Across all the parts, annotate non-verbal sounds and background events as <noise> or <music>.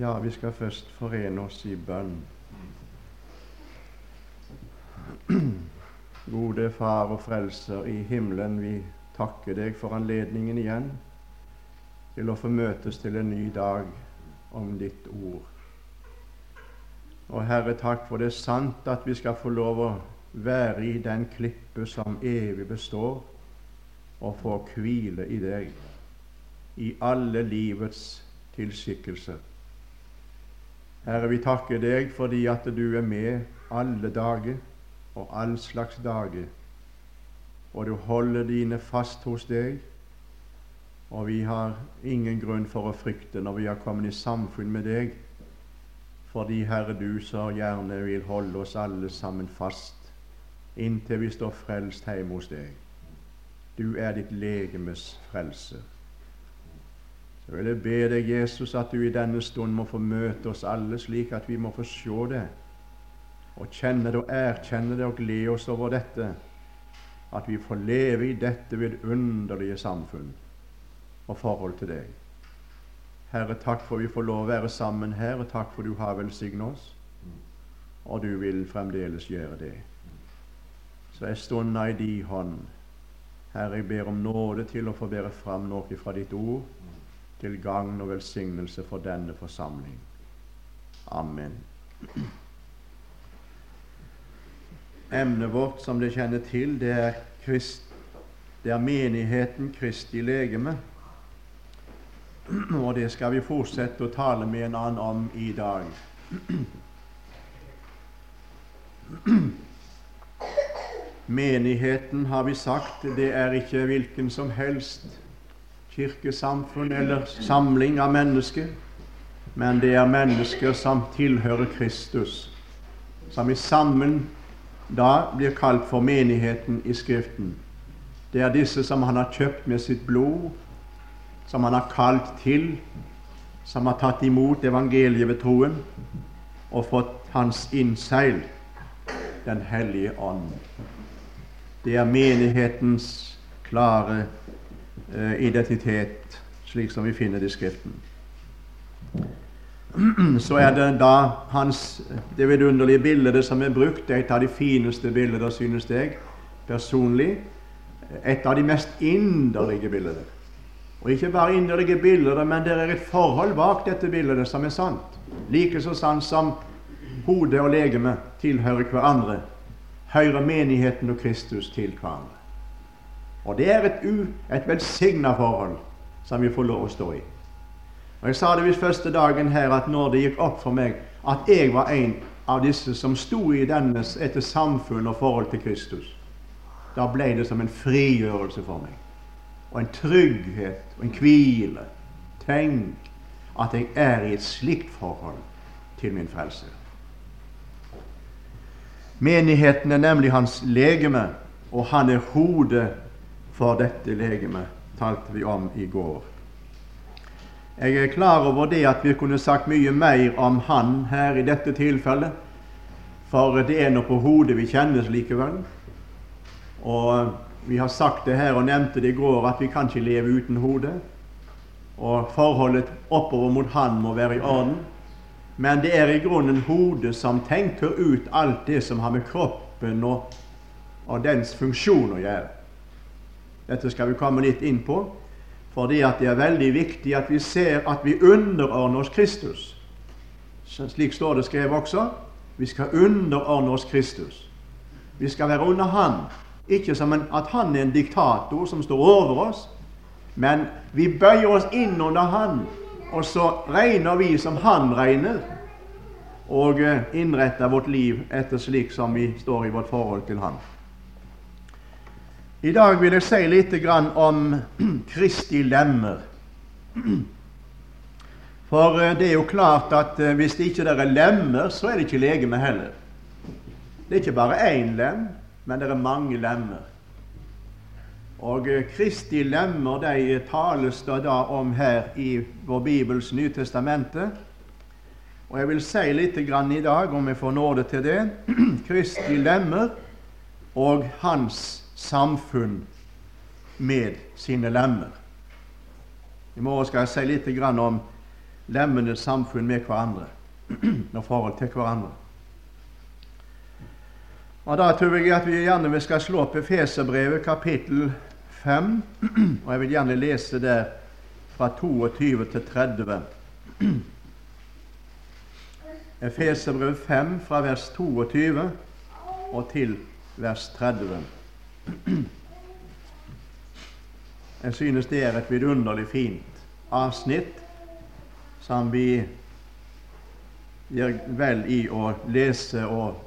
Ja, vi skal først forene oss i bønn. Gode Far og Frelser i himmelen, vi takker deg for anledningen igjen til å få møtes til en ny dag om ditt ord. Og Herre, takk for det er sant at vi skal få lov å være i den klippe som evig består, og få hvile i deg i alle livets tilskikkelser. Herre, vi takker deg fordi at du er med alle dager og all slags dager, og du holder dine fast hos deg. Og vi har ingen grunn for å frykte når vi har kommet i samfunn med deg, fordi Herre, du så gjerne vil holde oss alle sammen fast inntil vi står frelst hjemme hos deg. Du er ditt legemes frelse. Så vil be deg, Jesus, at du i denne stund må få møte oss alle, slik at vi må få se det, og kjenne det og erkjenne det og glede oss over dette, at vi får leve i dette vidunderlige samfunn og forhold til deg. Herre, takk for vi får lov å være sammen her, og takk for du har velsignet oss, og du vil fremdeles gjøre det. Så jeg stunda i di hånd. Herre, jeg ber om nåde til å få bære fram noe fra ditt ord, til gagn og velsignelse for denne forsamling. Amen. Emnet vårt, som dere kjenner til, det er, Krist, det er menigheten Kristi legeme. Og det skal vi fortsette å tale med en annen om i dag. Menigheten, har vi sagt, det er ikke hvilken som helst kirkesamfunn eller samling av mennesker, men det er mennesker som tilhører Kristus, som i sammen da blir kalt for menigheten i Skriften. Det er disse som han har kjøpt med sitt blod, som han har kalt til, som har tatt imot evangeliet ved troen og fått hans innseil, Den hellige ånd. Det er menighetens klare uh, identitet, slik som vi finner det i Skriften. <clears throat> Så er det da hans, det vidunderlige bildet som er brukt, et av de fineste bilder, synes jeg personlig. Et av de mest inderlige bildene. Og ikke bare inderlige bilder, men det er et forhold bak dette bildet som er sant. Like så sant som hode og legeme tilhører hverandre, hører menigheten og Kristus til hverandre. Og det er et, et velsigna forhold som vi får lov å stå i. Og Jeg sa det visst første dagen her at når det gikk opp for meg at jeg var en av disse som sto i dennes etter samfunn og forhold til Kristus, da ble det som en frigjørelse for meg og en trygghet og en hvile. Tenk at jeg er i et slikt forhold til min frelse. Menigheten er nemlig hans legeme, og han er hodet for dette legeme, talte vi om i går. Jeg er klar over det at vi kunne sagt mye mer om han her i dette tilfellet, for det er nå på hodet vi kjennes likevel. Og vi har sagt det her og nevnte det i går at vi kan ikke leve uten hodet. Og forholdet oppover mot Han må være i orden. Men det er i grunnen hodet som tenker ut alt det som har med kroppen og, og dens funksjon å gjøre. Dette skal vi komme litt inn på, fordi det er veldig viktig at vi ser at vi underordner oss Kristus. Slik står det skrevet også. Vi skal underordne oss Kristus. Vi skal være under Han. Ikke som en, at han er en diktator som står over oss, men vi bøyer oss inn under han, og så regner vi som han regner, og eh, innretter vårt liv etter slik som vi står i vårt forhold til han. I dag vil jeg si litt om <clears throat> Kristi lemmer. For eh, det er jo klart at eh, hvis det ikke er lemmer, så er det ikke legeme heller. Det er ikke bare én lem, men det er mange lemmer. Og eh, Kristi lemmer de tales det da om her i vår Bibels Nytestamentet. Og jeg vil si litt i dag, om jeg får nåde til det, <clears throat> Kristi lemmer og hans samfunn med sine lemmer. I morgen skal jeg si litt om lemmenes samfunn med hverandre <clears throat> og forhold til hverandre. Og Da tror jeg at vi gjerne skal slå opp Efeserbrevet kapittel 5, <clears throat> og jeg vil gjerne lese der fra 22 til 30. <clears throat> Efeserbrevet 5 fra vers 22 og til vers 30. Jeg synes det er et vidunderlig fint avsnitt som vi gjør vel i å lese og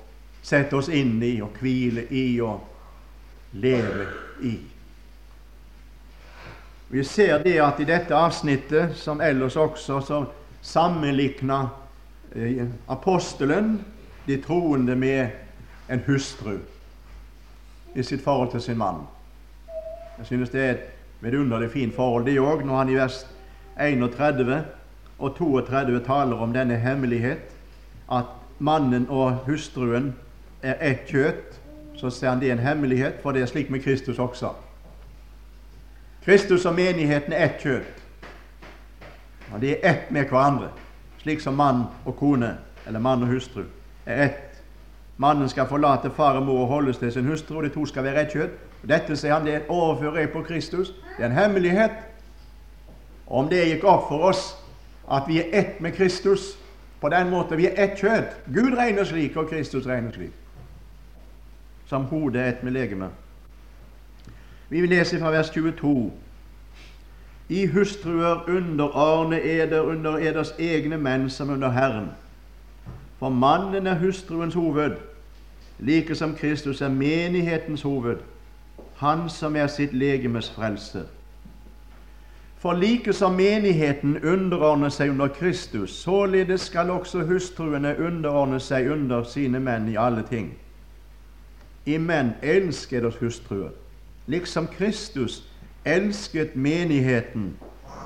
sette oss inn i og hvile i og leve i. Vi ser det at i dette avsnittet, som ellers også, så sammenlikner eh, apostelen de troende med en hustru i sitt forhold til sin mann. Jeg synes det er et vidunderlig fint forhold, det òg, når han i vers 31 og 32 taler om denne hemmelighet, at mannen og hustruen er ett kjøtt, så ser han det er en hemmelighet, for det er slik med Kristus også. Kristus og menigheten er ett kjøtt. Og de er ett med hverandre, slik som mann og kone, eller mann og hustru, er ett. Mannen skal forlate far og mor og holdes til sin hustru, og de to skal være ett kjøtt. Dette sier han, det overfører jeg på Kristus. Det er en hemmelighet. Og om det gikk opp for oss at vi er ett med Kristus på den måten vi er ett kjøtt Gud regner slik, og Kristus regner slik. Som hodet er ett med legemet. Vi vil lese fra vers 22. I hustruer underordne eder under eders egne menn som under Herren. For mannen er hustruens hoved, like som Kristus er menighetens hoved, han som er sitt legemes frelse. For like som menigheten underordner seg under Kristus, således skal også hustruene underordne seg under sine menn i alle ting. I menn elsket oss hustruer, liksom Kristus elsket menigheten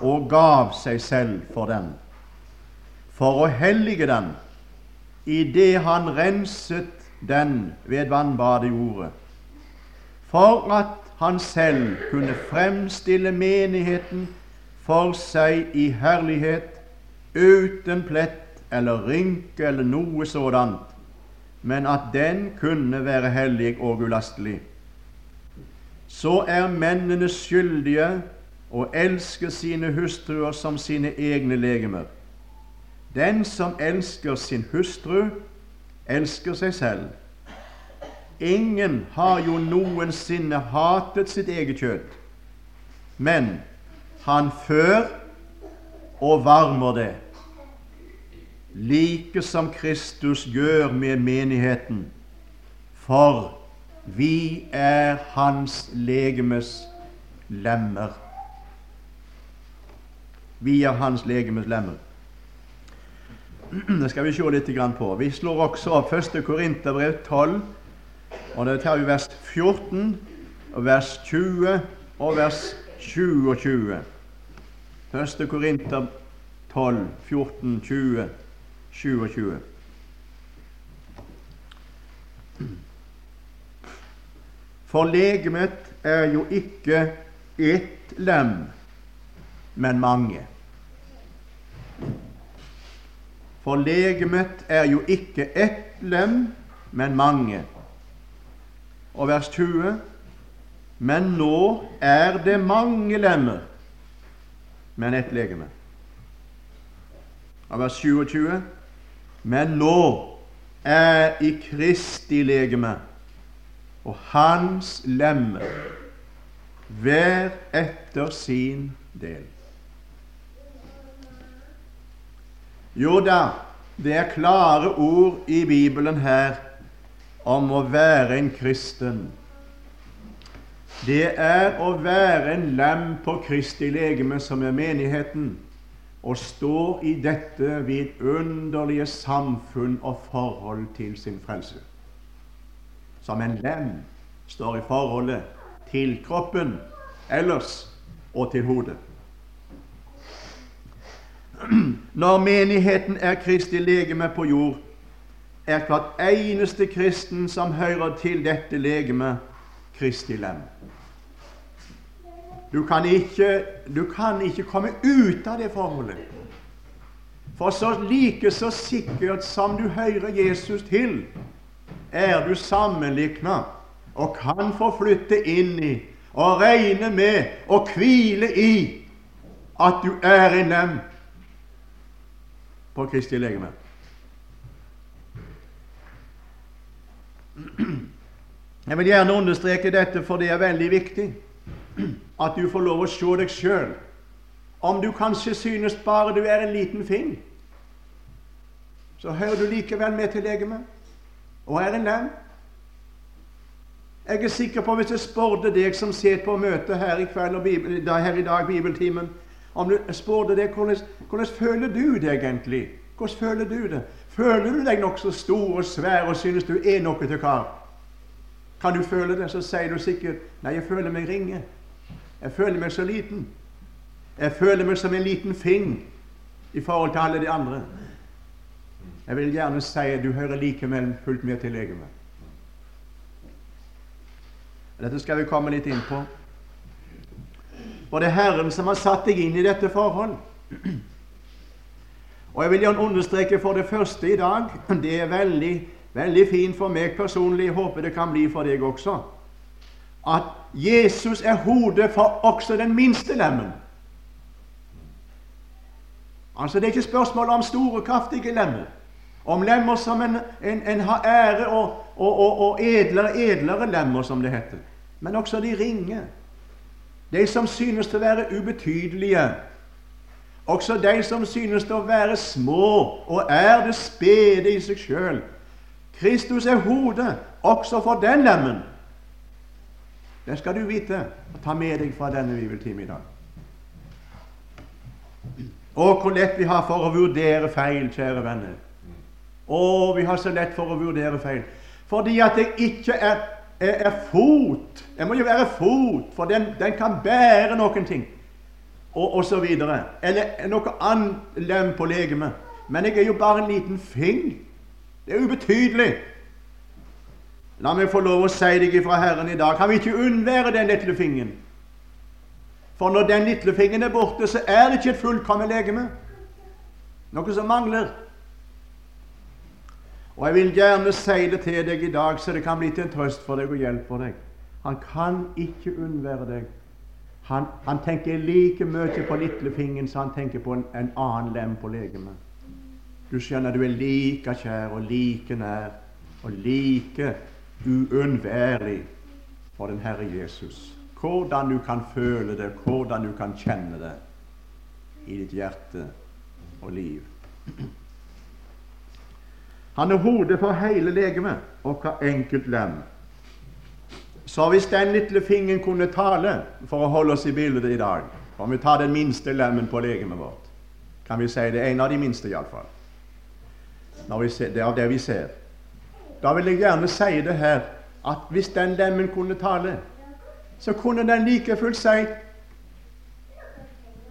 og gav seg selv for den, for å hellige den idet han renset den ved vannbadet for at han selv kunne fremstille menigheten for seg i herlighet, uten plett eller rynke eller noe sådant, men at den kunne være hellig og ulastelig. Så er mennene skyldige å elske sine hustruer som sine egne legemer. Den som elsker sin hustru, elsker seg selv. Ingen har jo noensinne hatet sitt eget kjøtt, men han før og varmer det, like som Kristus gjør med menigheten, for vi er Hans legemes lemmer. Vi er Hans legemes lemmer. <clears throat> Det skal vi se litt på. Vi slår også opp 1. Korinterbrev 12, og det tar vi vers 14, og vers 20 og vers 27. 1. Korinter 12, 14, 20, 27. For legemet er jo ikke ett lem, men mange. For legemet er jo ikke ett lem, men mange. Og vers 20.: Men nå er det mange lemmer, men ett legeme. Og vers 27.: Men nå er i Kristi legeme og hans lemmer hver etter sin del. Jo da, det er klare ord i Bibelen her om å være en kristen. Det er å være en lem på Kristi legeme, som er menigheten, og stå i dette vidunderlige samfunn og forhold til sin frelse. Som en lem står i forholdet til kroppen ellers og til hodet. <clears throat> Når menigheten er Kristi legeme på jord, er hvert eneste kristen som hører til dette legeme, Kristi lem. Du kan ikke, du kan ikke komme ut av det forholdet. For så like så sikkert som du hører Jesus til, er du sammenlikna og kan få flytte inn i og regne med og hvile i at du er en lem på Kristi legeme. Jeg vil gjerne understreke dette, for det er veldig viktig at du får lov å se deg sjøl. Om du kanskje synes bare du er en liten fing, så hører du likevel med til legemet og er en lem. Jeg er sikker på hvis jeg spurte deg som sitter på møtet her i kveld og Bibel, her i dag, bibeltimen om du spurte deg hvordan, føler du det egentlig? Hvordan føler du det? Føler du deg nokså stor og svær og synes du er noe til kar? Kan du føle det, så sier du sikkert Nei, jeg føler meg ringe. Jeg føler meg så liten. Jeg føler meg som en liten fing i forhold til alle de andre. Jeg vil gjerne si at du hører likevel fullt med til legemet. Dette skal vi komme litt inn på. For det er Herren som har satt deg inn i dette forhold. Og Jeg vil gjerne understreke for det første i dag <clears throat> Det er veldig, veldig fint for meg personlig, jeg håper det kan bli for deg også, at Jesus er hodet for også den minste lemmen. Altså Det er ikke spørsmål om store, kraftige lemmer, om lemmer som en, en, en har ære og, og, og, og edlere, edlere lemmer, som det heter, men også de ringe. De som synes å være ubetydelige. Også de som synes å være små og er det spede i seg sjøl. Kristus er hodet også for den lemmen. Det skal du vite og ta med deg fra denne bibeltime i dag. Å, hvor lett vi har for å vurdere feil, kjære venner. Å, vi har så lett for å vurdere feil. Fordi at det ikke er, er, er fot. Jeg må jo være fot, for den, den kan bære noen ting. Og, og så videre. Eller noe annet lem på legemet. Men jeg er jo bare en liten fing. Det er ubetydelig. La meg få lov å si deg fra Herren i dag kan vi ikke unnvære den lille fingeren. For når den lille fingeren er borte, så er det ikke et fullkomment legeme. Noe som mangler. Og jeg vil gjerne si det til deg i dag, så det kan bli til en trøst for deg og hjelp for deg. Han kan ikke unnvære deg. Han, han tenker like mye på lillefingeren som han tenker på en, en annen lem på legemet. Du skjønner, du er like kjær og like nær og like uunnværlig for den Herre Jesus. Hvordan du kan føle det, hvordan du kan kjenne det i ditt hjerte og liv. Han er hodet for hele legemet og hver enkelt lem. Så hvis den lille fingeren kunne tale, for å holde oss i bildet i dag Om vi tar den minste lemmen på legemet vårt, kan vi si det er en av de minste iallfall. Det er av det vi ser. Da vil jeg gjerne si det her at hvis den lemmen kunne tale, så kunne den like fullt si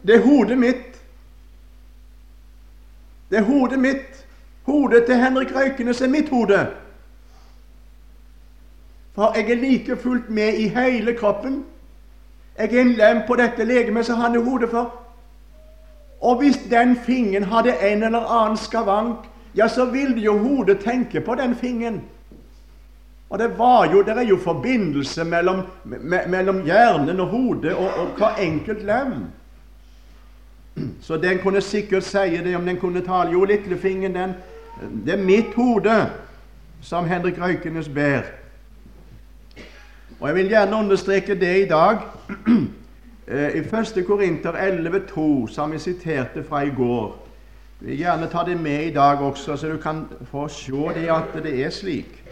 Det er hodet mitt. Det er hodet mitt. Hodet til Henrik Røykenes er mitt hode. For jeg er like fullt med i hele kroppen. Jeg er en lem på dette legemet som han er hodet for. Og hvis den fingeren hadde en eller annen skavank, ja, så ville jo hodet tenke på den fingeren. Og det, var jo, det er jo forbindelse mellom, me, mellom hjernen og hodet og, og hver enkelt lem. Så den kunne sikkert si det om den kunne tale. Jo, lillefingeren, den Det er mitt hode som Henrik Røykenes ber. Og Jeg vil gjerne understreke det i dag. <clears throat> Eh, I 1. Korinter 11,2, som vi siterte fra i går. Jeg vil gjerne ta det med i dag også, så du kan få se det at det er slik.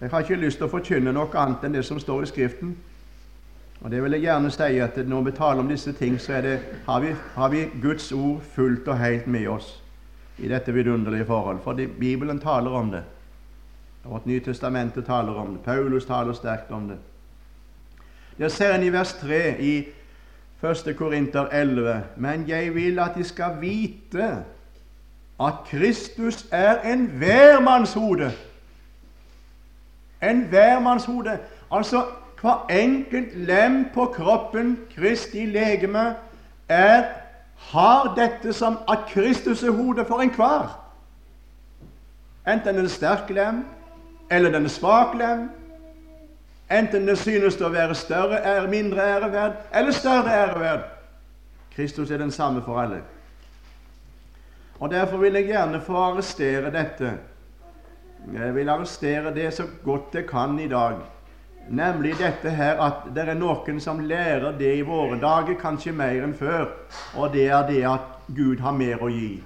Jeg har ikke lyst til å forkynne noe annet enn det som står i Skriften. Og det vil jeg gjerne si at Når vi taler om disse ting, så det, har, vi, har, vi, Guds ord fullt og helt med oss i dette vidunderlige forhold. For Bibelen taler om det. Vårt Nye Testamentet taler om det. Paulus taler sterkt om det. Der ser en i vers 3 i 1. Korinter 11.: Men jeg vil at de skal vite at Kristus er enhver manns hode enhver. Altså, Hver enkelt lem på kroppen, Kristi legeme, er, har dette som at Kristus er hodet for enhver. Enten den er sterk lem, eller den er svak lem. Enten det synes å være større ære, mindre æreverd, eller større æreverd. Kristus er den samme for alle. Og Derfor vil jeg gjerne få arrestere dette. Jeg vil arrestere det så godt jeg kan i dag. Nemlig dette her at det er noen som lærer det i våre dager, kanskje mer enn før, og det er det at Gud har mer å gi.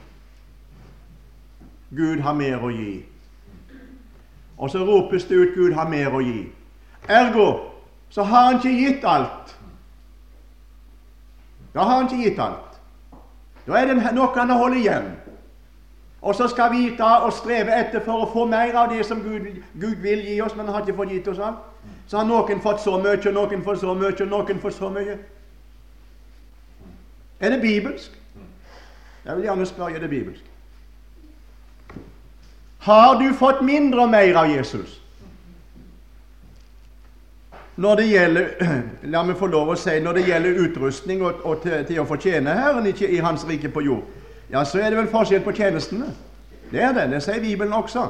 Gud har mer å gi. Og så ropes det ut 'Gud har mer å gi'. Ergo så har han ikke gitt alt. Da har han ikke gitt alt. Da er det noe han har holdt igjen. Og så skal vi da og streve etter for å få mer av det som Gud, Gud vil gi oss, men han har ikke fått gitt oss alt. Så har noen fått så mye, og noen fått så mye, og noen fått så mye. Er det bibelsk? Jeg vil gjerne spørre er det bibelsk. Har du fått mindre og mer av Jesus? Når det gjelder <clears throat> la meg få lov å si, når det gjelder utrustning og, og til, til, å fortjene Herren i, i Hans rike på jord, ja, så er det vel forskjell på tjenestene. Det er det. Det sier Bibelen også.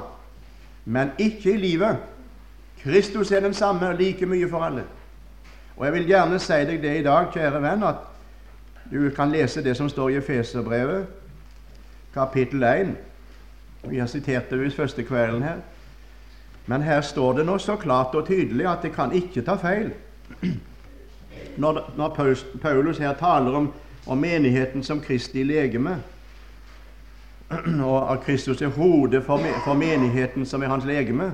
Men ikke i livet. Kristus er den samme, like mye for alle. Og jeg vil gjerne si deg det i dag, kjære venn, at du kan lese det som står i Efeserbrevet, kapittel 1. Vi har sitert det visst første kvelden her. Men her står det nå så klart og tydelig at det kan ikke ta feil. Når, når Paulus her taler om, om menigheten som Kristi legeme, og at Kristus er hodet for, for menigheten som er hans legeme,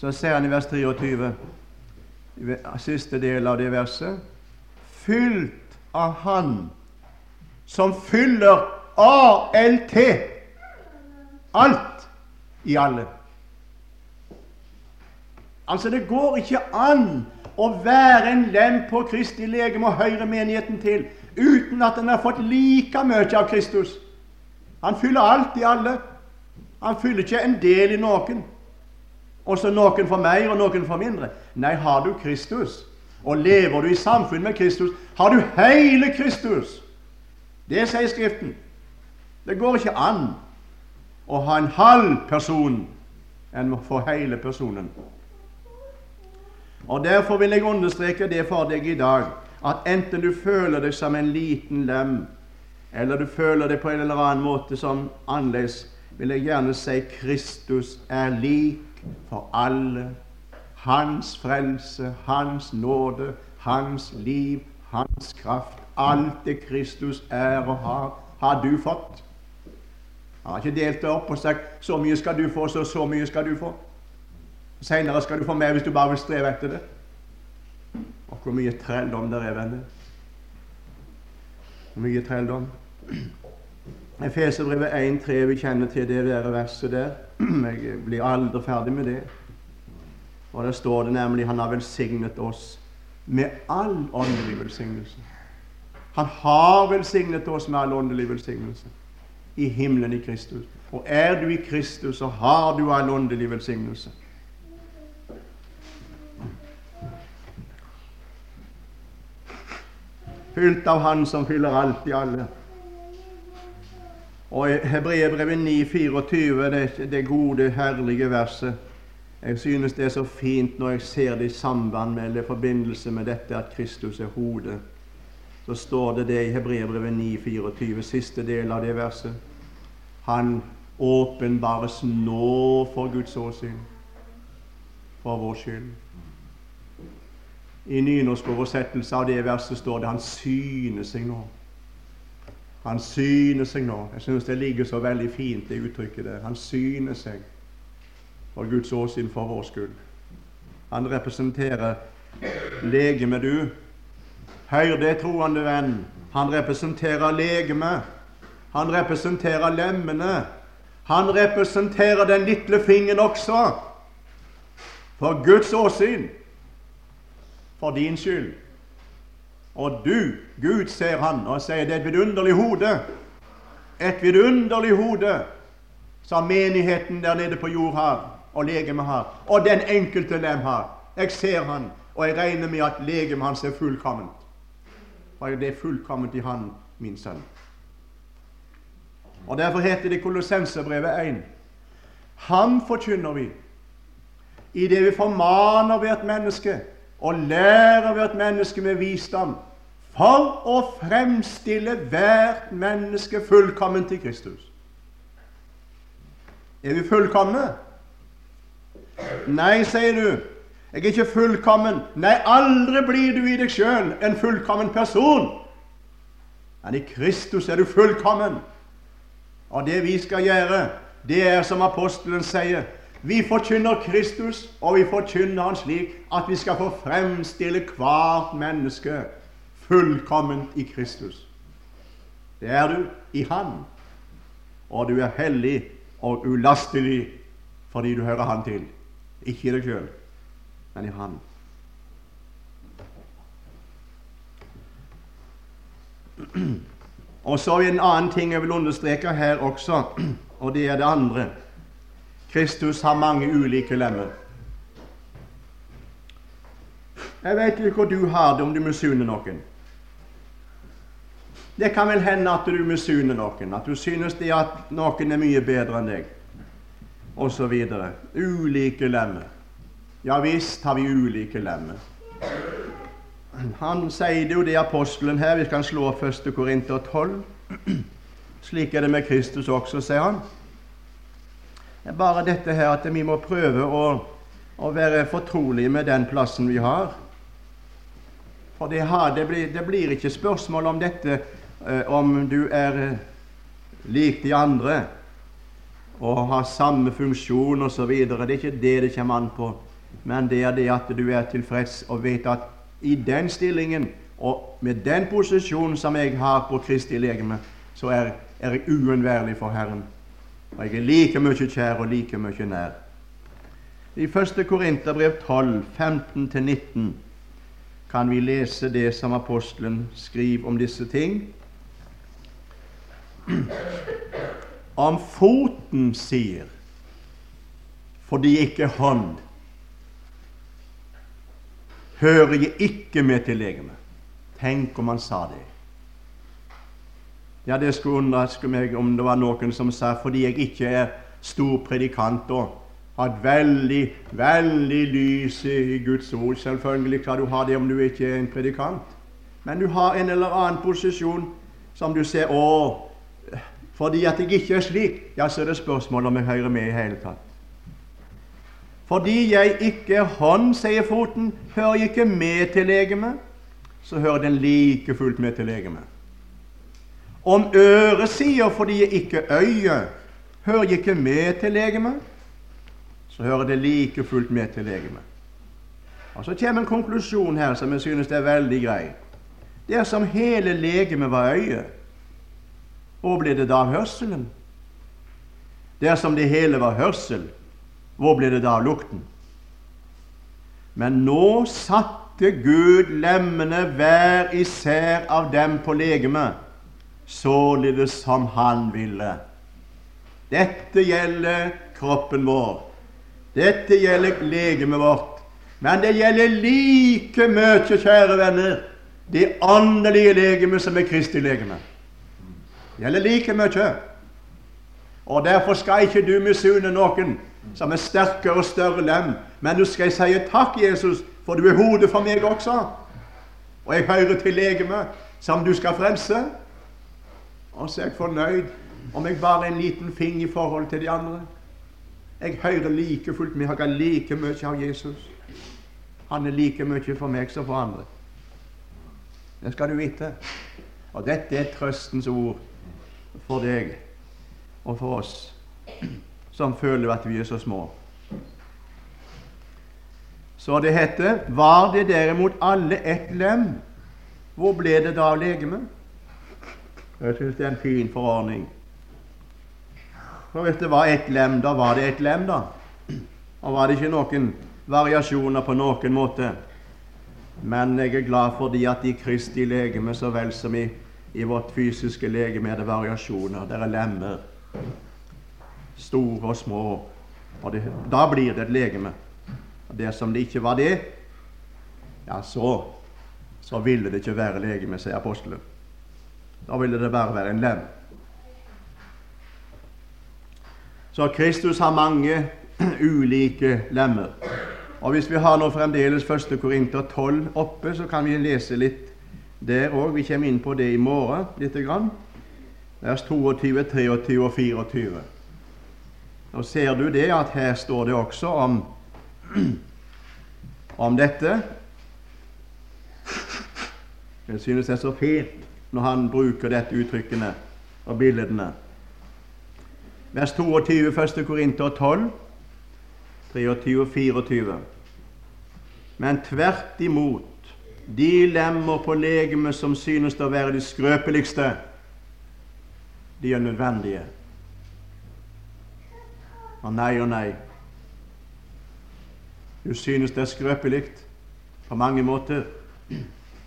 så ser han i vers 23, siste del av det verset, fylt av Han som fyller ALT, alt i alle. Altså, det går ikke an å være en lem på Kristi legeme og høre menigheten til uten at en har fått like mye av Kristus. Han fyller alt i alle. Han fyller ikke en del i noen. Og så noen for mer og noen for mindre. Nei, har du Kristus, og lever du i samfunn med Kristus, har du hele Kristus. Det sier Skriften. Det går ikke an å ha en halv person enn å få hele personen. Og Derfor vil jeg understreke det for deg i dag, at enten du føler deg som en liten lem, eller du føler deg på en eller annen måte som annerledes, vil jeg gjerne si Kristus er lik for alle. Hans frelse, Hans nåde, Hans liv, Hans kraft. Alt det Kristus er og har, har du fått. Han har ikke delt det opp og sagt så mye skal du få, så så mye skal du få. Seinere skal du få mer hvis du bare vil streve etter det. Og hvor mye trelldom der er, venner. Hvor mye trelldom. Efeserbrevet 1,3, vi kjenner til det der verset der. <clears throat> Jeg blir aldri ferdig med det. Og Der står det nemlig han har velsignet oss med all åndelig velsignelse. Han har velsignet oss med all åndelig velsignelse i himmelen i Kristus. Og er du i Kristus, så har du all åndelig velsignelse. fylt av Han som fyller alt i alle. Og Hebreerbrevet 9,24, det, det gode, herlige verset Jeg synes det er så fint når jeg ser det i samband med eller forbindelse med dette at Kristus er hodet. Så står det det i Hebreerbrevet 9,24, siste del av det verset. Han åpenbares nå for Guds åsyn, for vår skyld. I nynorsk oversettelse av det verset står det 'Han syner seg nå'. Han syner seg nå. Jeg syns det ligger så veldig fint, det uttrykket der. Han syner seg for Guds åsyn for vår skyld. Han representerer legemet, du. Hør det, troende venn. Han representerer legemet. Han representerer lemmene. Han representerer den lille fingeren også. For Guds åsyn for din skyld. Og du, Gud, ser han og sier det er et vidunderlig hode. Et vidunderlig hode som menigheten der nede på jord har, og legemet har, og den enkelte lem har. Jeg ser han, Og jeg regner med at legemet hans er fullkomment. For det er fullkomment i Han, min sønn. Og Derfor heter det Kolossensebrevet 1 Ham forkynner vi i det vi formaner hvert menneske og lærer hvert menneske med visdom, for å fremstille hvert menneske fullkomment til Kristus. Er vi fullkomne? Nei, sier du. Jeg er ikke fullkommen. Nei, aldri blir du i deg sjøl en fullkommen person. Men i Kristus er du fullkommen. Og det vi skal gjøre, det er som apostelen sier vi forkynner Kristus, og vi forkynner Han slik at vi skal få fremstille hvert menneske fullkomment i Kristus. Det er du i Han, og du er hellig og ulastelig fordi du hører Han til. Ikke i deg sjøl, men i Han. Og så en annen ting jeg vil understreke her også, og det er det andre. Kristus har mange ulike lemmer. Jeg vet ikke hvor du har det, om du misunner noen. Det kan vel hende at du misunner noen, at du synes det at noen er mye bedre enn deg, osv. Ulike lemmer. Ja visst har vi ulike lemmer. Han sier det jo det apostelen her. Vi kan slå 1. Korinter 12. <clears throat> Slik er det med Kristus også, sier han. Det er bare dette her at vi må prøve å, å være fortrolige med den plassen vi har. For det, har, det, blir, det blir, ikke spørsmål om dette eh, om du er eh, lik de andre og har samme funksjon osv. Det er ikke det det kommer an på, men det er det at du er tilfreds og vet at i den stillingen og med den posisjonen som jeg har på Kristi legeme, så er, er jeg uunnværlig for Herren. Og jeg er like mye kjær og like mye nær. I 1. Korinterbrev 12, 15-19 kan vi lese det som apostelen skriver om disse ting. Om foten sier, fordi ikke hånd, hører jeg ikke med til legemet. Tenk om han sa det. Ja, det skulle undre meg om det var noen som sa fordi jeg ikke er stor predikant og har et veldig, veldig lys i Guds ord Selvfølgelig kan du ha det om du ikke er en predikant. Men du har en eller annen posisjon som du ser Å, fordi at jeg ikke er slik, ja, så er det spørsmål om jeg hører med i hele tatt. Fordi jeg ikke hånd, sier foten, hører jeg ikke med til legemet, så hører den like fullt med til legemet. Om øret sier fordi jeg ikke øye, hører jeg ikke med til legemet, så hører det like fullt med til legemet. Og Så kommer en konklusjon her som jeg synes er veldig grei. Dersom hele legemet var øye, hvor ble det da av hørselen? Dersom det hele var hørsel, hvor ble det da av lukten? Men nå satte Gud lemmene hver især av dem på legemet således som Han ville. Dette gjelder kroppen vår. Dette gjelder legemet vårt. Men det gjelder like mye, kjære venner, det åndelige legemet som er Kristi legeme. Det gjelder like mye. Og Derfor skal ikke du misunne noen som er sterkere og større lem, men du skal si takk, Jesus, for du er hodet for meg også. Og jeg hører til legemet som du skal frelse. Og så er jeg fornøyd om jeg bare er en liten fing i forhold til de andre. Jeg hører like fullt med, jeg har like mye av Jesus. Han er like mye for meg som for andre. Det skal du vite. Og dette er trøstens ord for deg og for oss som føler at vi er så små. Så det heter Var det derimot alle ett lem, hvor ble det da av legemet? Jeg syns det er en fin forordning. For hvis det var ett lem, da var det ett lem, da. Og var det ikke noen variasjoner på noen måte. Men jeg er glad fordi at i Kristi legeme så vel som i, i vårt fysiske legeme er det variasjoner. Det er lemmer. Store og små. Og det, da blir det et legeme. Og Dersom det ikke var det, ja, så, så ville det ikke være legeme, sier apostelen. Da ville det bare være en lem. Så Kristus har mange <clears throat> ulike lemmer. Og Hvis vi har nå fremdeles 1. Korinter 12 oppe, så kan vi lese litt der òg. Vi kommer inn på det i morgen lite grann. Vers 22, 23 og 24. Nå ser du det at her står det også om, <clears throat> om dette. Jeg synes det er så fint når han bruker dette uttrykkene og billedene. Vers 22, 1. Korinter 12, 23 og 24. Men tvert imot, de lemmer på legemet som synes å være de skrøpeligste, de er nødvendige. Og nei og nei. Du synes det er skrøpelig på mange måter.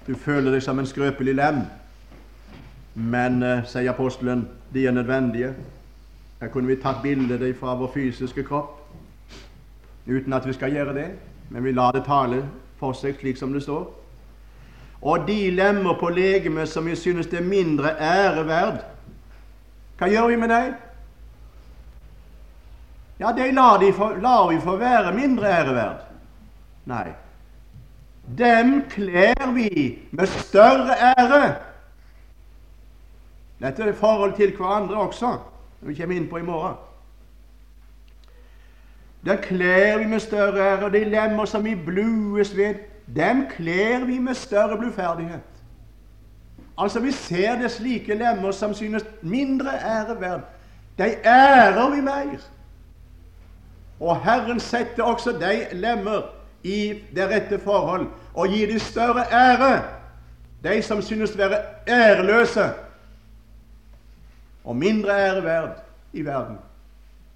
Du føler deg som en skrøpelig lem. Men, eh, sier apostelen, de er nødvendige. Her kunne vi tatt bilde fra vår fysiske kropp uten at vi skal gjøre det, men vi lar det tale for seg slik som det står. Og de lemmer på legemet som vi synes det er mindre æreverd, hva gjør vi med dem? Ja, de lar, de for, lar vi få være mindre æreverd. Nei. Dem kler vi med større ære. Dette er forhold til hverandre også, som vi kommer inn på i morgen. Der kler vi med større ære, og de lemmer som vi blues ved, dem kler vi med større bluferdighet. Altså, vi ser det slike lemmer som synes mindre ære verd. De ærer vi mer. Og Herren setter også de lemmer i det rette forhold og gir de større ære, de som synes være æreløse og mindre ære verd i verden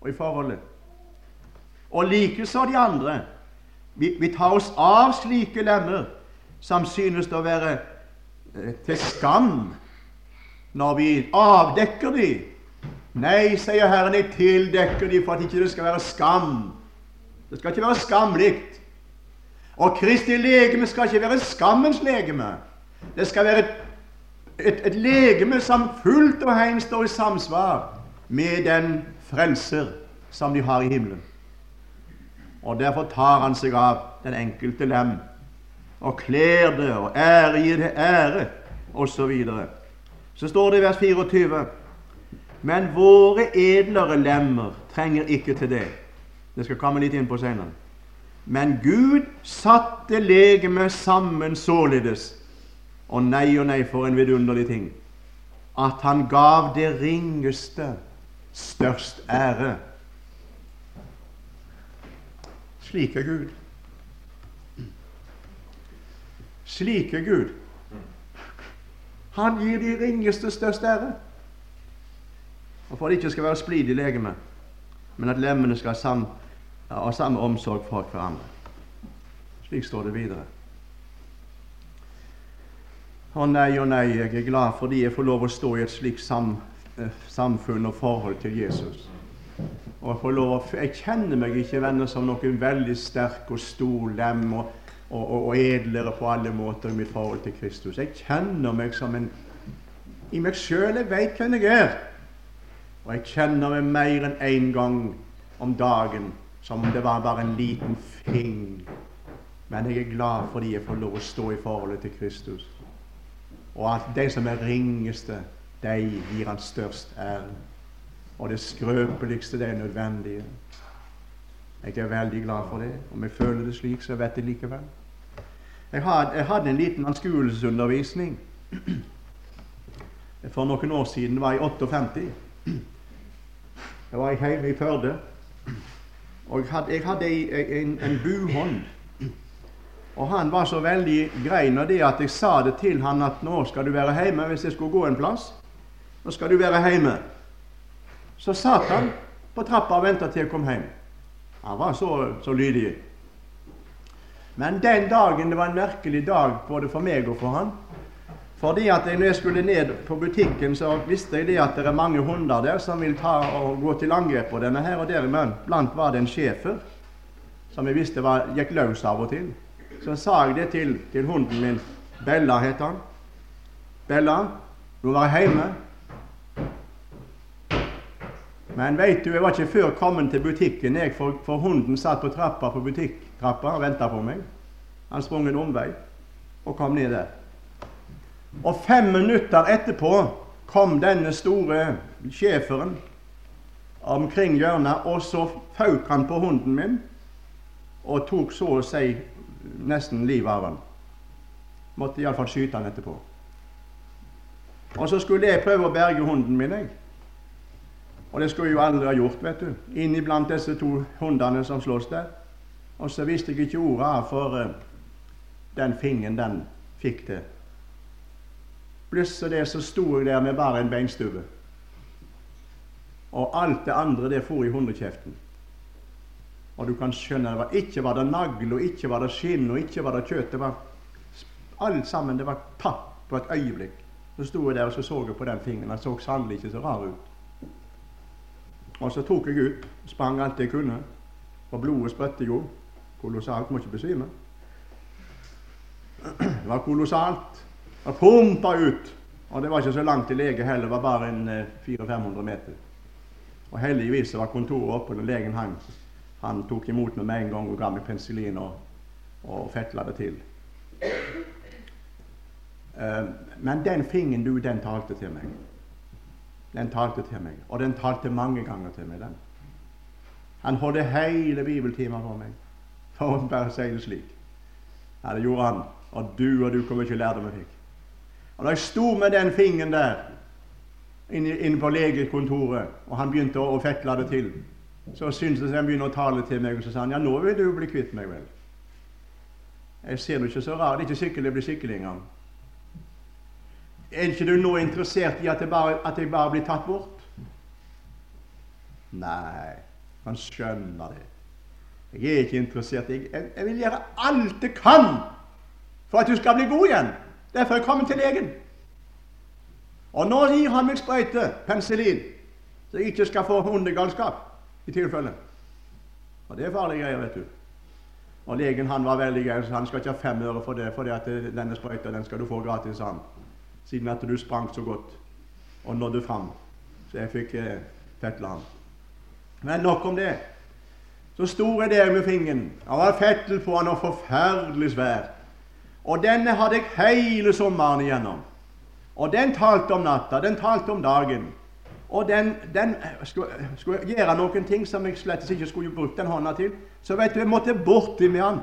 og i forholdet. Og likeså de andre. Vi, vi, tar oss av slike lemmer som synes å være eh, til skam når vi avdekker de. Nei, sier Herren, jeg tildekker de for at ikke det skal være skam. Det skal ikke være skamlig. Og Kristi legeme skal ikke være skammens legeme. Det skal være et et, et legeme som fullt og helt står i samsvar med den frelser som de har i himmelen. Og Derfor tar han seg av den enkelte lem og kler det og ære gir det ære, osv. Så, så står det i vers 24 Men våre edlere lemmer trenger ikke til det. Det skal komme litt inn på senere. Men Gud satte legemet sammen således og nei og nei, for en vidunderlig ting! At han gav det ringeste størst ære. Slik er Gud. Slik er Gud. Han gir de ringeste størst ære. Og For at det ikke skal være splid i legemet, men at lemmene skal ha samme omsorg for hverandre. Slik står det videre. Å nei å nei, jeg er glad fordi jeg får lov å stå i et slikt sam, eh, samfunn og forhold til Jesus. Og jeg, får lov å, jeg kjenner meg ikke venner som noen veldig sterk og stor lem og, og, og, og, edlere på alle måter i mitt forhold til Kristus. Jeg kjenner meg som en I meg sjøl jeg veit hvem jeg er. Og jeg kjenner meg mer enn én en gang om dagen som om det var bare en liten fing. Men jeg er glad fordi jeg får lov å stå i forholdet til Kristus og at de som er ringeste, de gir han størst ære. Og det skrøpeligste, det er nødvendige. Jeg er veldig glad for det. Om jeg føler det slik, så vet jeg likevel. Jeg hadde, jeg hadde en liten anskuelsesundervisning <clears throat> for noen år siden. Det var i 58. Jeg var hjemme i Førde. Og jeg hadde, jeg hadde en, en buhånd og han var så veldig grei når det at jeg sa det til han at nå skal du være hjemme hvis jeg skulle gå en plass. Nå skal du være hjemme. Så satt han på trappa og venta til jeg kom hjem. Han var så, så lydig. Men den dagen det var en merkelig dag både for meg og for han. Fordi at jeg, når jeg skulle ned på butikken, så visste jeg det at det er mange hunder der som vil ta og gå til angrep på denne her. Og deriblant var det en schæfer som jeg visste var, gikk løs av og til. Så sa jeg det til, til hunden min. Bella het han. Bella, nå var jeg hjemme. Men veit du, jeg var ikke før kommet til butikken, jeg, for, for hunden satt på trappa på butikktrappa og venta på meg. Han sprang en omvei og kom ned der. Og fem minutter etterpå kom denne store schæferen omkring hjørnet, og så fauk han på hunden min og tok så å si nesten livet av han. Måtte iallfall skyte han etterpå. Og så skulle jeg prøve å berge hunden min. jeg. Og det skulle jeg jo aldri ha gjort, vet du. Inn iblant disse to hundene som slåss der. Og så visste jeg ikke ordet av, for uh, den fingen, den fikk det. Plutselig det så sto jeg der med bare en beinstubbe. Og alt det andre, det for i hundekjeften. Og du kan skjønne, det var, ikke var det nagl, og ikke var det skinn, og ikke var det kjøtt. Det var alt sammen. Det var tatt på et øyeblikk. Så sto jeg der og så, så jeg på den fingeren. Den så sannelig ikke så rar ut. Og så tok jeg ut, sprang alt jeg kunne, og blodet sprøtte jo kolossalt. Må ikke besvime. Det var kolossalt. Og pumpa ut. Og det var ikke så langt til lege heller, det var bare en 400-500 eh, meter. Og heldigvis var kontoret oppe, og legen han, han tok imot meg med en gang og ga meg penicillin og, og fetla det til. Uh, men den fingeren, du, den talte til meg. Den talte til meg, og den talte mange ganger til meg. den. Han holdt hele bibeltimen for meg, for å bare si det slik. Ja, det gjorde han. Og du og du kommer ikke lære det vi fikk. Og da jeg sto med den fingeren der inne, inne på legekontoret, og han begynte å, å fekle det til, så syntes han begynner å tale til meg, og så sa han ja, nå vil du bli kvitt meg, vel. Jeg ser det ikke så rart. Det er ikke sikkert det blir skikkelig engang. Er ikke du nå interessert i at, bare, at jeg bare blir tatt bort? Nei, han skjønner det. Jeg er ikke interessert. Jeg, jeg, jeg vil gjøre alt jeg kan for at du skal bli god igjen. Derfor er jeg kommet til legen. Og nå gir han meg sprøyte, penicillin, så jeg ikke skal få hundegalskap i tilfelle. Og det er farlige greier, vet du. Og legen han var veldig grei, så han skal ikke ha fem øre for det, for det at denne sprøyta den skal du få gratis, han siden at du sprang så godt og nådde fram. Så jeg fikk eh, fetle ham. Men nok om det. Så stor er det med fingeren. Han var fettel på han og forferdelig svær. Og denne hadde jeg hele sommeren igjennom. Og den talte om natta, den talte om dagen. Og den, den skulle, skulle, gjøre noen ting som jeg slett ikke skulle brukt den hånda til. Så vet du, jeg måtte borti med han.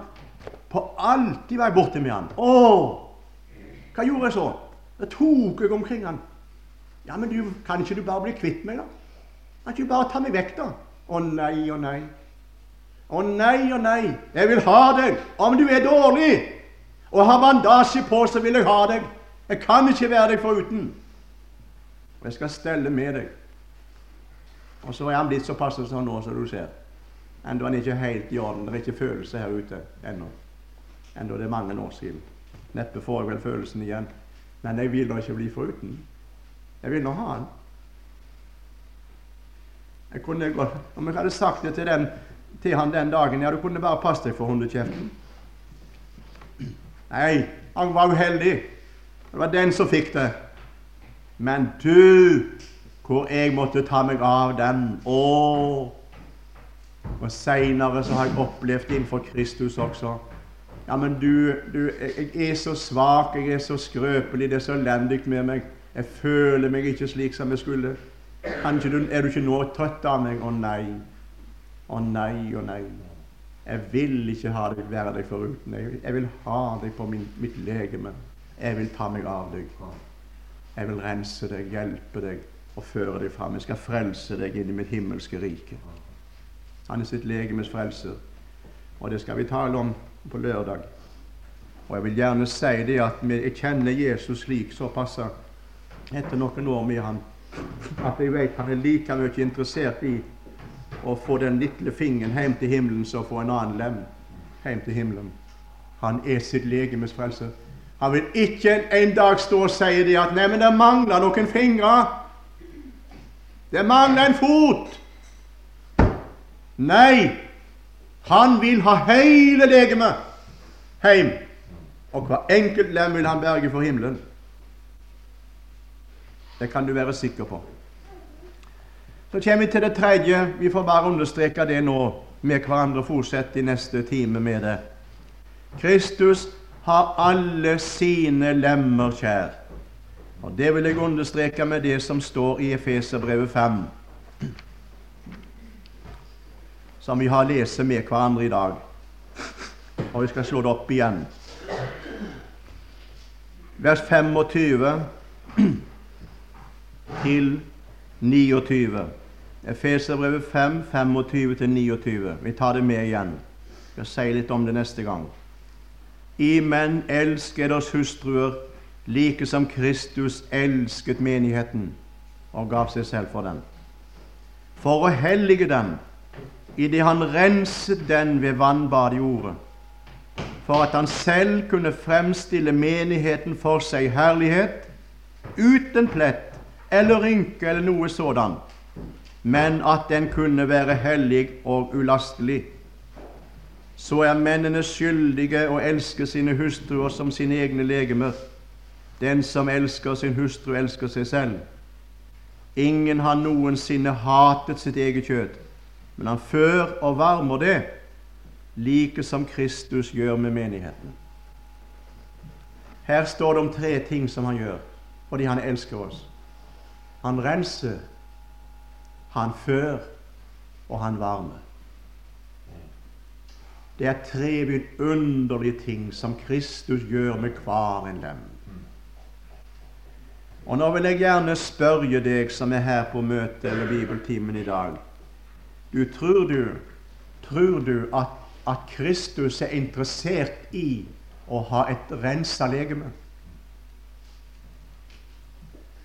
På alltid var jeg borti med han. Å! Hva gjorde jeg så? Da tok jeg omkring han. Ja, men du, kan ikke du bare bli kvitt meg, da? Kan ikke du bare ta meg vekk, da? Å nei, å nei. Å nei, å nei. Jeg vil ha deg. Om du er dårlig og har bandasje på, så vil jeg ha deg. Jeg kan ikke være deg foruten. Og jeg skal stelle med deg. Og så er han blitt såpass sånn nå, som du ser. Enda han er ikke helt i orden. Det er ikke følelse her ute ennå. Enda det er mange år siden. Neppe får jeg vel følelsen igjen. Men jeg vil da ikke bli foruten. Jeg vil nå ha han. Jeg kunne gå Om jeg hadde sagt det til, den, til han den dagen Ja, du kunne bare passe deg for hundekjeften. Nei, han var uheldig. Det var den som fikk det. Men du, hvor jeg måtte ta meg av den. Å! Og seinere så har jeg opplevd det innenfor Kristus også ja, men du, du, jeg er så svak, jeg er så skrøpelig, det er så elendig med meg. Jeg føler meg ikke slik som jeg skulle. Kanskje du, er du ikke nå trøtt av meg? Å nei. Å nei, å nei. Jeg vil ikke ha deg, være deg foruten. Jeg, jeg vil ha deg på min, mitt legeme. Jeg vil ta meg av deg. Jeg vil rense deg, hjelpe deg og føre deg fram. Jeg skal frelse deg inn i mitt himmelske rike. Han er sitt legemes frelser. Og det skal vi tale om på lørdag. Og jeg vil gjerne si det at jeg kjenner Jesus slik såpass etter noen år med han, at jeg vet han er like mye interessert i å få den lille fingeren hjem til himmelen som å få en annen lem hjem til himmelen. Han er sitt legemes frelse. Han vil ikke en, dag stå og si det at 'Nei, men det mangler noen fingre'. Det mangler en fot. Nei, han vil ha hele legemet. hjem. Og hver enkelt lem vil han berge for himmelen. Det kan du være sikker på. Så kommer vi til det tredje. Vi får bare understreke det nå med hverandre. Fortsette i neste time med det. Kristus har alle sine lemmer kjær. Og Det vil jeg understreke med det som står i Efeserbrevet 5, som vi har lest med hverandre i dag. Og vi skal slå det opp igjen. Vers 25 til 29. Efeserbrevet 5, 25 til 29. Vi tar det med igjen. Jeg skal si litt om det neste gang. I menn elsk eders hustruer like som Kristus elsket menigheten og gav seg selv for den. For å hellige den idet han renset den ved vannbadet i ordet, for at han selv kunne fremstille menigheten for seg herlighet, uten plett eller rynke eller noe sådan, men at den kunne være hellig og ulastelig så er mennene skyldige å elske sine hustruer som sine egne legemer. Den som elsker sin hustru, elsker seg selv. Ingen har noensinne hatet sitt eget kjøtt, men han før og varmer det, like som Kristus gjør med menigheten. Her står det om tre ting som han gjør fordi han elsker oss. Han renser, han før, og han varmer. Det er tre vidunderlige ting som Kristus gjør med hver en dem. Og nå vil jeg gjerne spørre deg som er her på møtet eller bibeltimen i dag. Du tror du, tror du at, at Kristus er interessert i å ha et rensa legeme?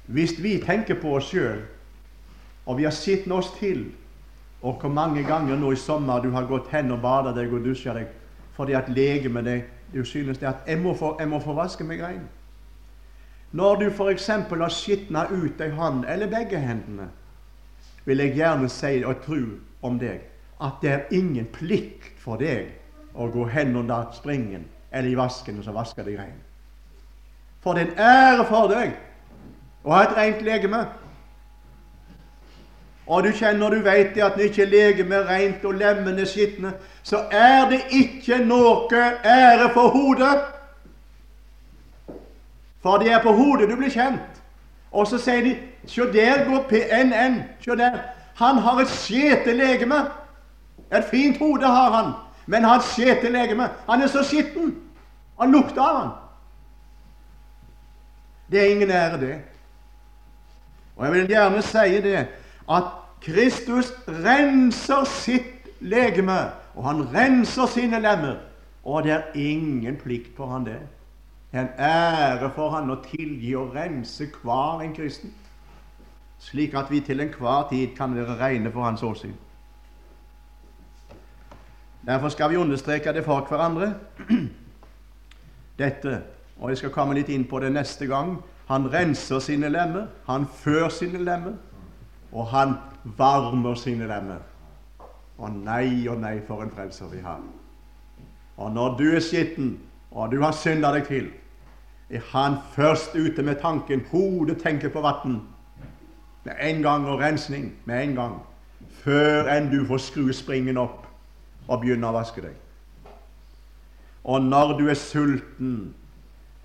Hvis vi tenker på oss sjøl, og vi har sett oss til og hvor mange ganger nå i sommer du har gått hen og badet deg og dusja deg fordi at legemet deg du synes det at jeg må, få, jeg må få vaske meg rein. Når du f.eks. har skitna ut ei hånd eller begge hendene, vil jeg gjerne si og tro om deg at det er ingen plikt for deg å gå hen under springen eller i vasken og så vaske deg rein. For det er en ære for deg å ha et rent legeme og du kjenner du veit det at når ikke legemet er rent og lemmene skitne, så er det ikke noe ære for hodet. For det er på hodet du blir kjent. Og så sier de Se der går PNN. Se der. Han har et skjete legeme. Et fint hode har han, men han har et skjete legeme. Han er så skitten. Han lukter av han. Det er ingen ære, det. Og jeg vil gjerne si det at Kristus renser sitt legeme, og han renser sine lemmer. Og det er ingen plikt for han det. Det er en ære for han å tilgi og rense hver en kristen, slik at vi til enhver tid kan være rene for hans åsyn. Derfor skal vi understreke det for hverandre, <clears throat> dette. Og jeg skal komme litt inn på det neste gang. Han renser sine lemmer, han før sine lemmer, og han varmer sine lemmer. Og nei og nei, for en frelser vi har. Og når du er skitten, og du har synda deg til, er han først ute med tanken hodet tenker på vann. Med en gang og rensning. Med en gang. Før enn du får skru springen opp og begynne å vaske deg. Og når du er sulten,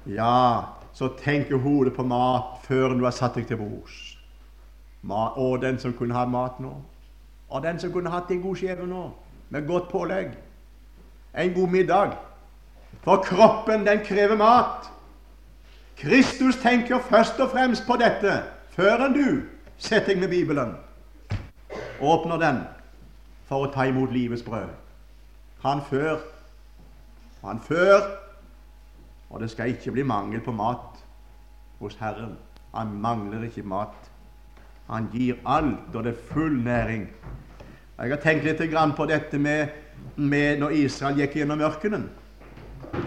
ja, så tenker hodet på mat før du har satt deg til bords. Og den som kunne ha mat nå. Og den som kunne hatt en god skjeve nå, med godt pålegg. En god middag. For kroppen, den krever mat. Kristus tenker først og fremst på dette før enn du setter deg med Bibelen. Åpner den for å ta imot livets brød. Han før. Han før. Og det skal ikke bli mangel på mat hos Herren. Han mangler ikke mat. Han gir alt, og det er full næring. Jeg har tenkt litt på dette med, med når Israel gikk gjennom ørkenen.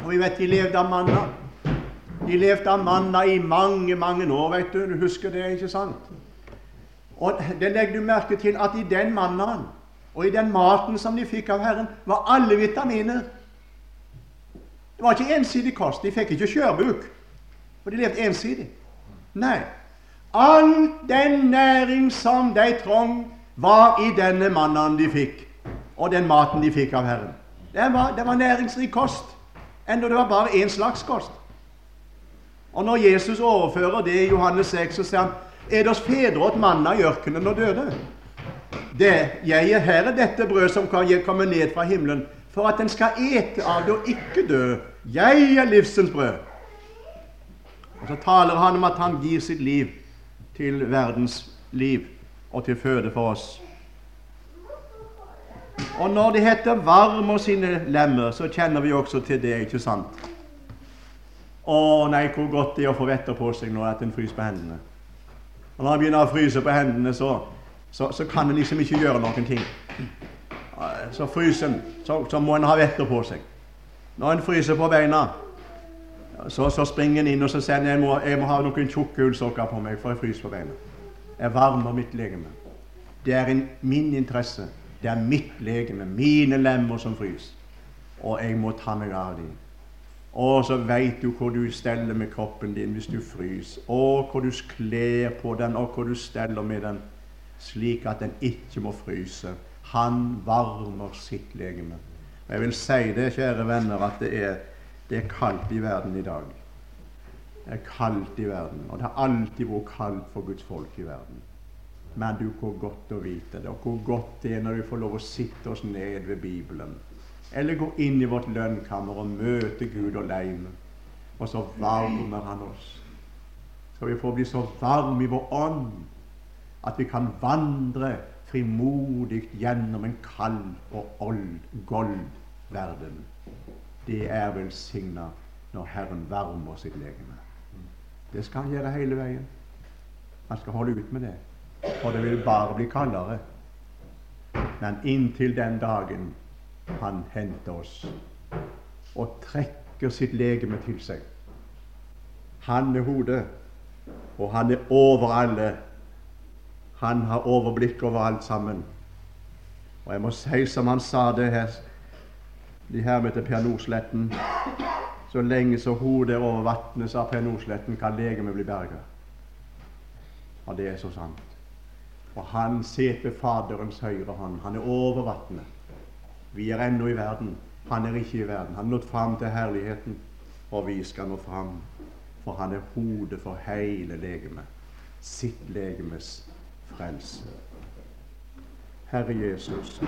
Og vi vet de levde av manna. De levde av manna i mange, mange år, vet du. Du husker det, ikke sant? Og det legger du merke til at i den mannaen og i den maten som de fikk av Herren, var alle vitaminer. Det var ikke ensidig kost. De fikk ikke skjørbuk, for de levde ensidig. Nei. All den næring som de trong, var i denne mannen de fikk, og den maten de fikk av Herren. Det var, det var næringsrik kost, enda det var bare én slags kost. Og når Jesus overfører det i Johannes 6, så sier han er deres fedre åt manna i ørkenen og døde. Det, jeg er her er dette brød som kan komme ned fra himmelen, for at en skal ete av det og ikke dø. Jeg er livsens brød. Og så taler han om at han gir sitt liv til verdens liv og til føde for oss. Og når det heter 'varm og sine lemmer', så kjenner vi også til det, ikke sant? Å nei, hvor godt det er å få vetter på seg når en fryser på hendene. Og når han begynner å fryse på hendene, så, så, så kan en liksom ikke gjøre noen ting. Så fryser en, så, så må en ha vetter på seg. Når en fryser på beina, så, så springer en inn og så sier han, jeg må, jeg må ha noen tjukke ullsokker på meg, for jeg fryser på beina. Jeg varmer mitt legeme. Det er en, min interesse. Det er mitt legeme, mine lemmer som fryser. Og jeg må ta meg av dem. Og så veit du hvor du steller med kroppen din hvis du fryser. Og hvor du kler på den, og hvor du steller med den, slik at den ikke må fryse. Han varmer sitt legeme. Jeg vil si det, kjære venner, at det er, det er kaldt i verden i dag. Det er kaldt i verden, og det har alltid vært kaldt for Guds folk i verden. Men du, hvor godt å vite det, og hvor godt det er når vi får lov å sitte oss ned ved Bibelen. Eller gå inn i vårt lønnkammer og møte Gud alene. Og så varmer Han oss. Så vi får bli så varme i vår ånd at vi kan vandre frimodig gjennom en kald og old, gold verden. Det er velsigna når Herren varmer sitt legeme. Det skal han gjøre hele veien. Han skal holde ut med det. For det vil bare bli kaldere. Men inntil den dagen han henter oss og trekker sitt legeme til seg. Han er hodet, og han er over alle. Han har overblikk over alt sammen. Og jeg må si som han sa det her, de her med til Per Nordsletten så lenge så hodet er over vannet, sa Per Nordsletten, kan legemet bli berga. Og det er så sant. For han sitter ved Faderens høyre hånd. Han er over vannet. Vi er ennå i verden. Han er ikke i verden. Han er nådd fram til herligheten, og vi skal nå fram. For han er hodet for hele legemet. Sitt legemes frelse. Herre Jesus.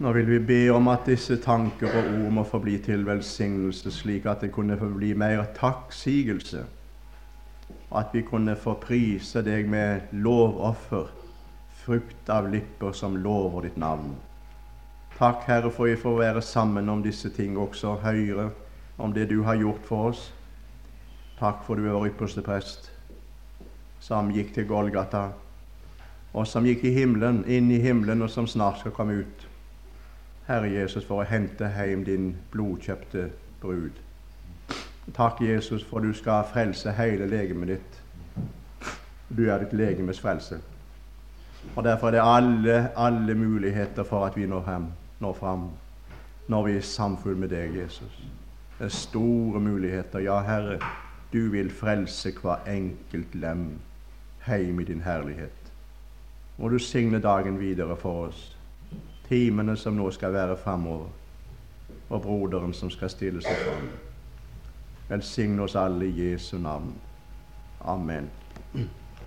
Nå vil vi be om at disse tanker og ord må få bli til velsignelse, slik at det kunne forbli bli mer takksigelse, og at vi kunne få prise deg med lovoffer, frukt av lipper som lover ditt navn. Takk, Herre, for vi får være sammen om disse ting også, høyere om det du har gjort for oss. Takk for du er vår ypperste prest, som gikk til Golgata, og som gikk i himmelen, inn i himmelen, og som snart skal komme ut. Herre Jesus, for å hente hjem din blodkjøpte brud. Takk, Jesus, for du skal frelse hele legemet ditt. Du er ditt legemes frelse. Og Derfor er det alle, alle muligheter for at vi når, frem, når fram når vi er i samfunn med deg, Jesus. Det er store muligheter. Ja, Herre, du vil frelse hver enkelt lem hjem i din herlighet. Må du signe dagen videre for oss timene som nå skal være framover, og broderen som skal stille seg fram. Velsign oss alle i Jesu navn. Amen.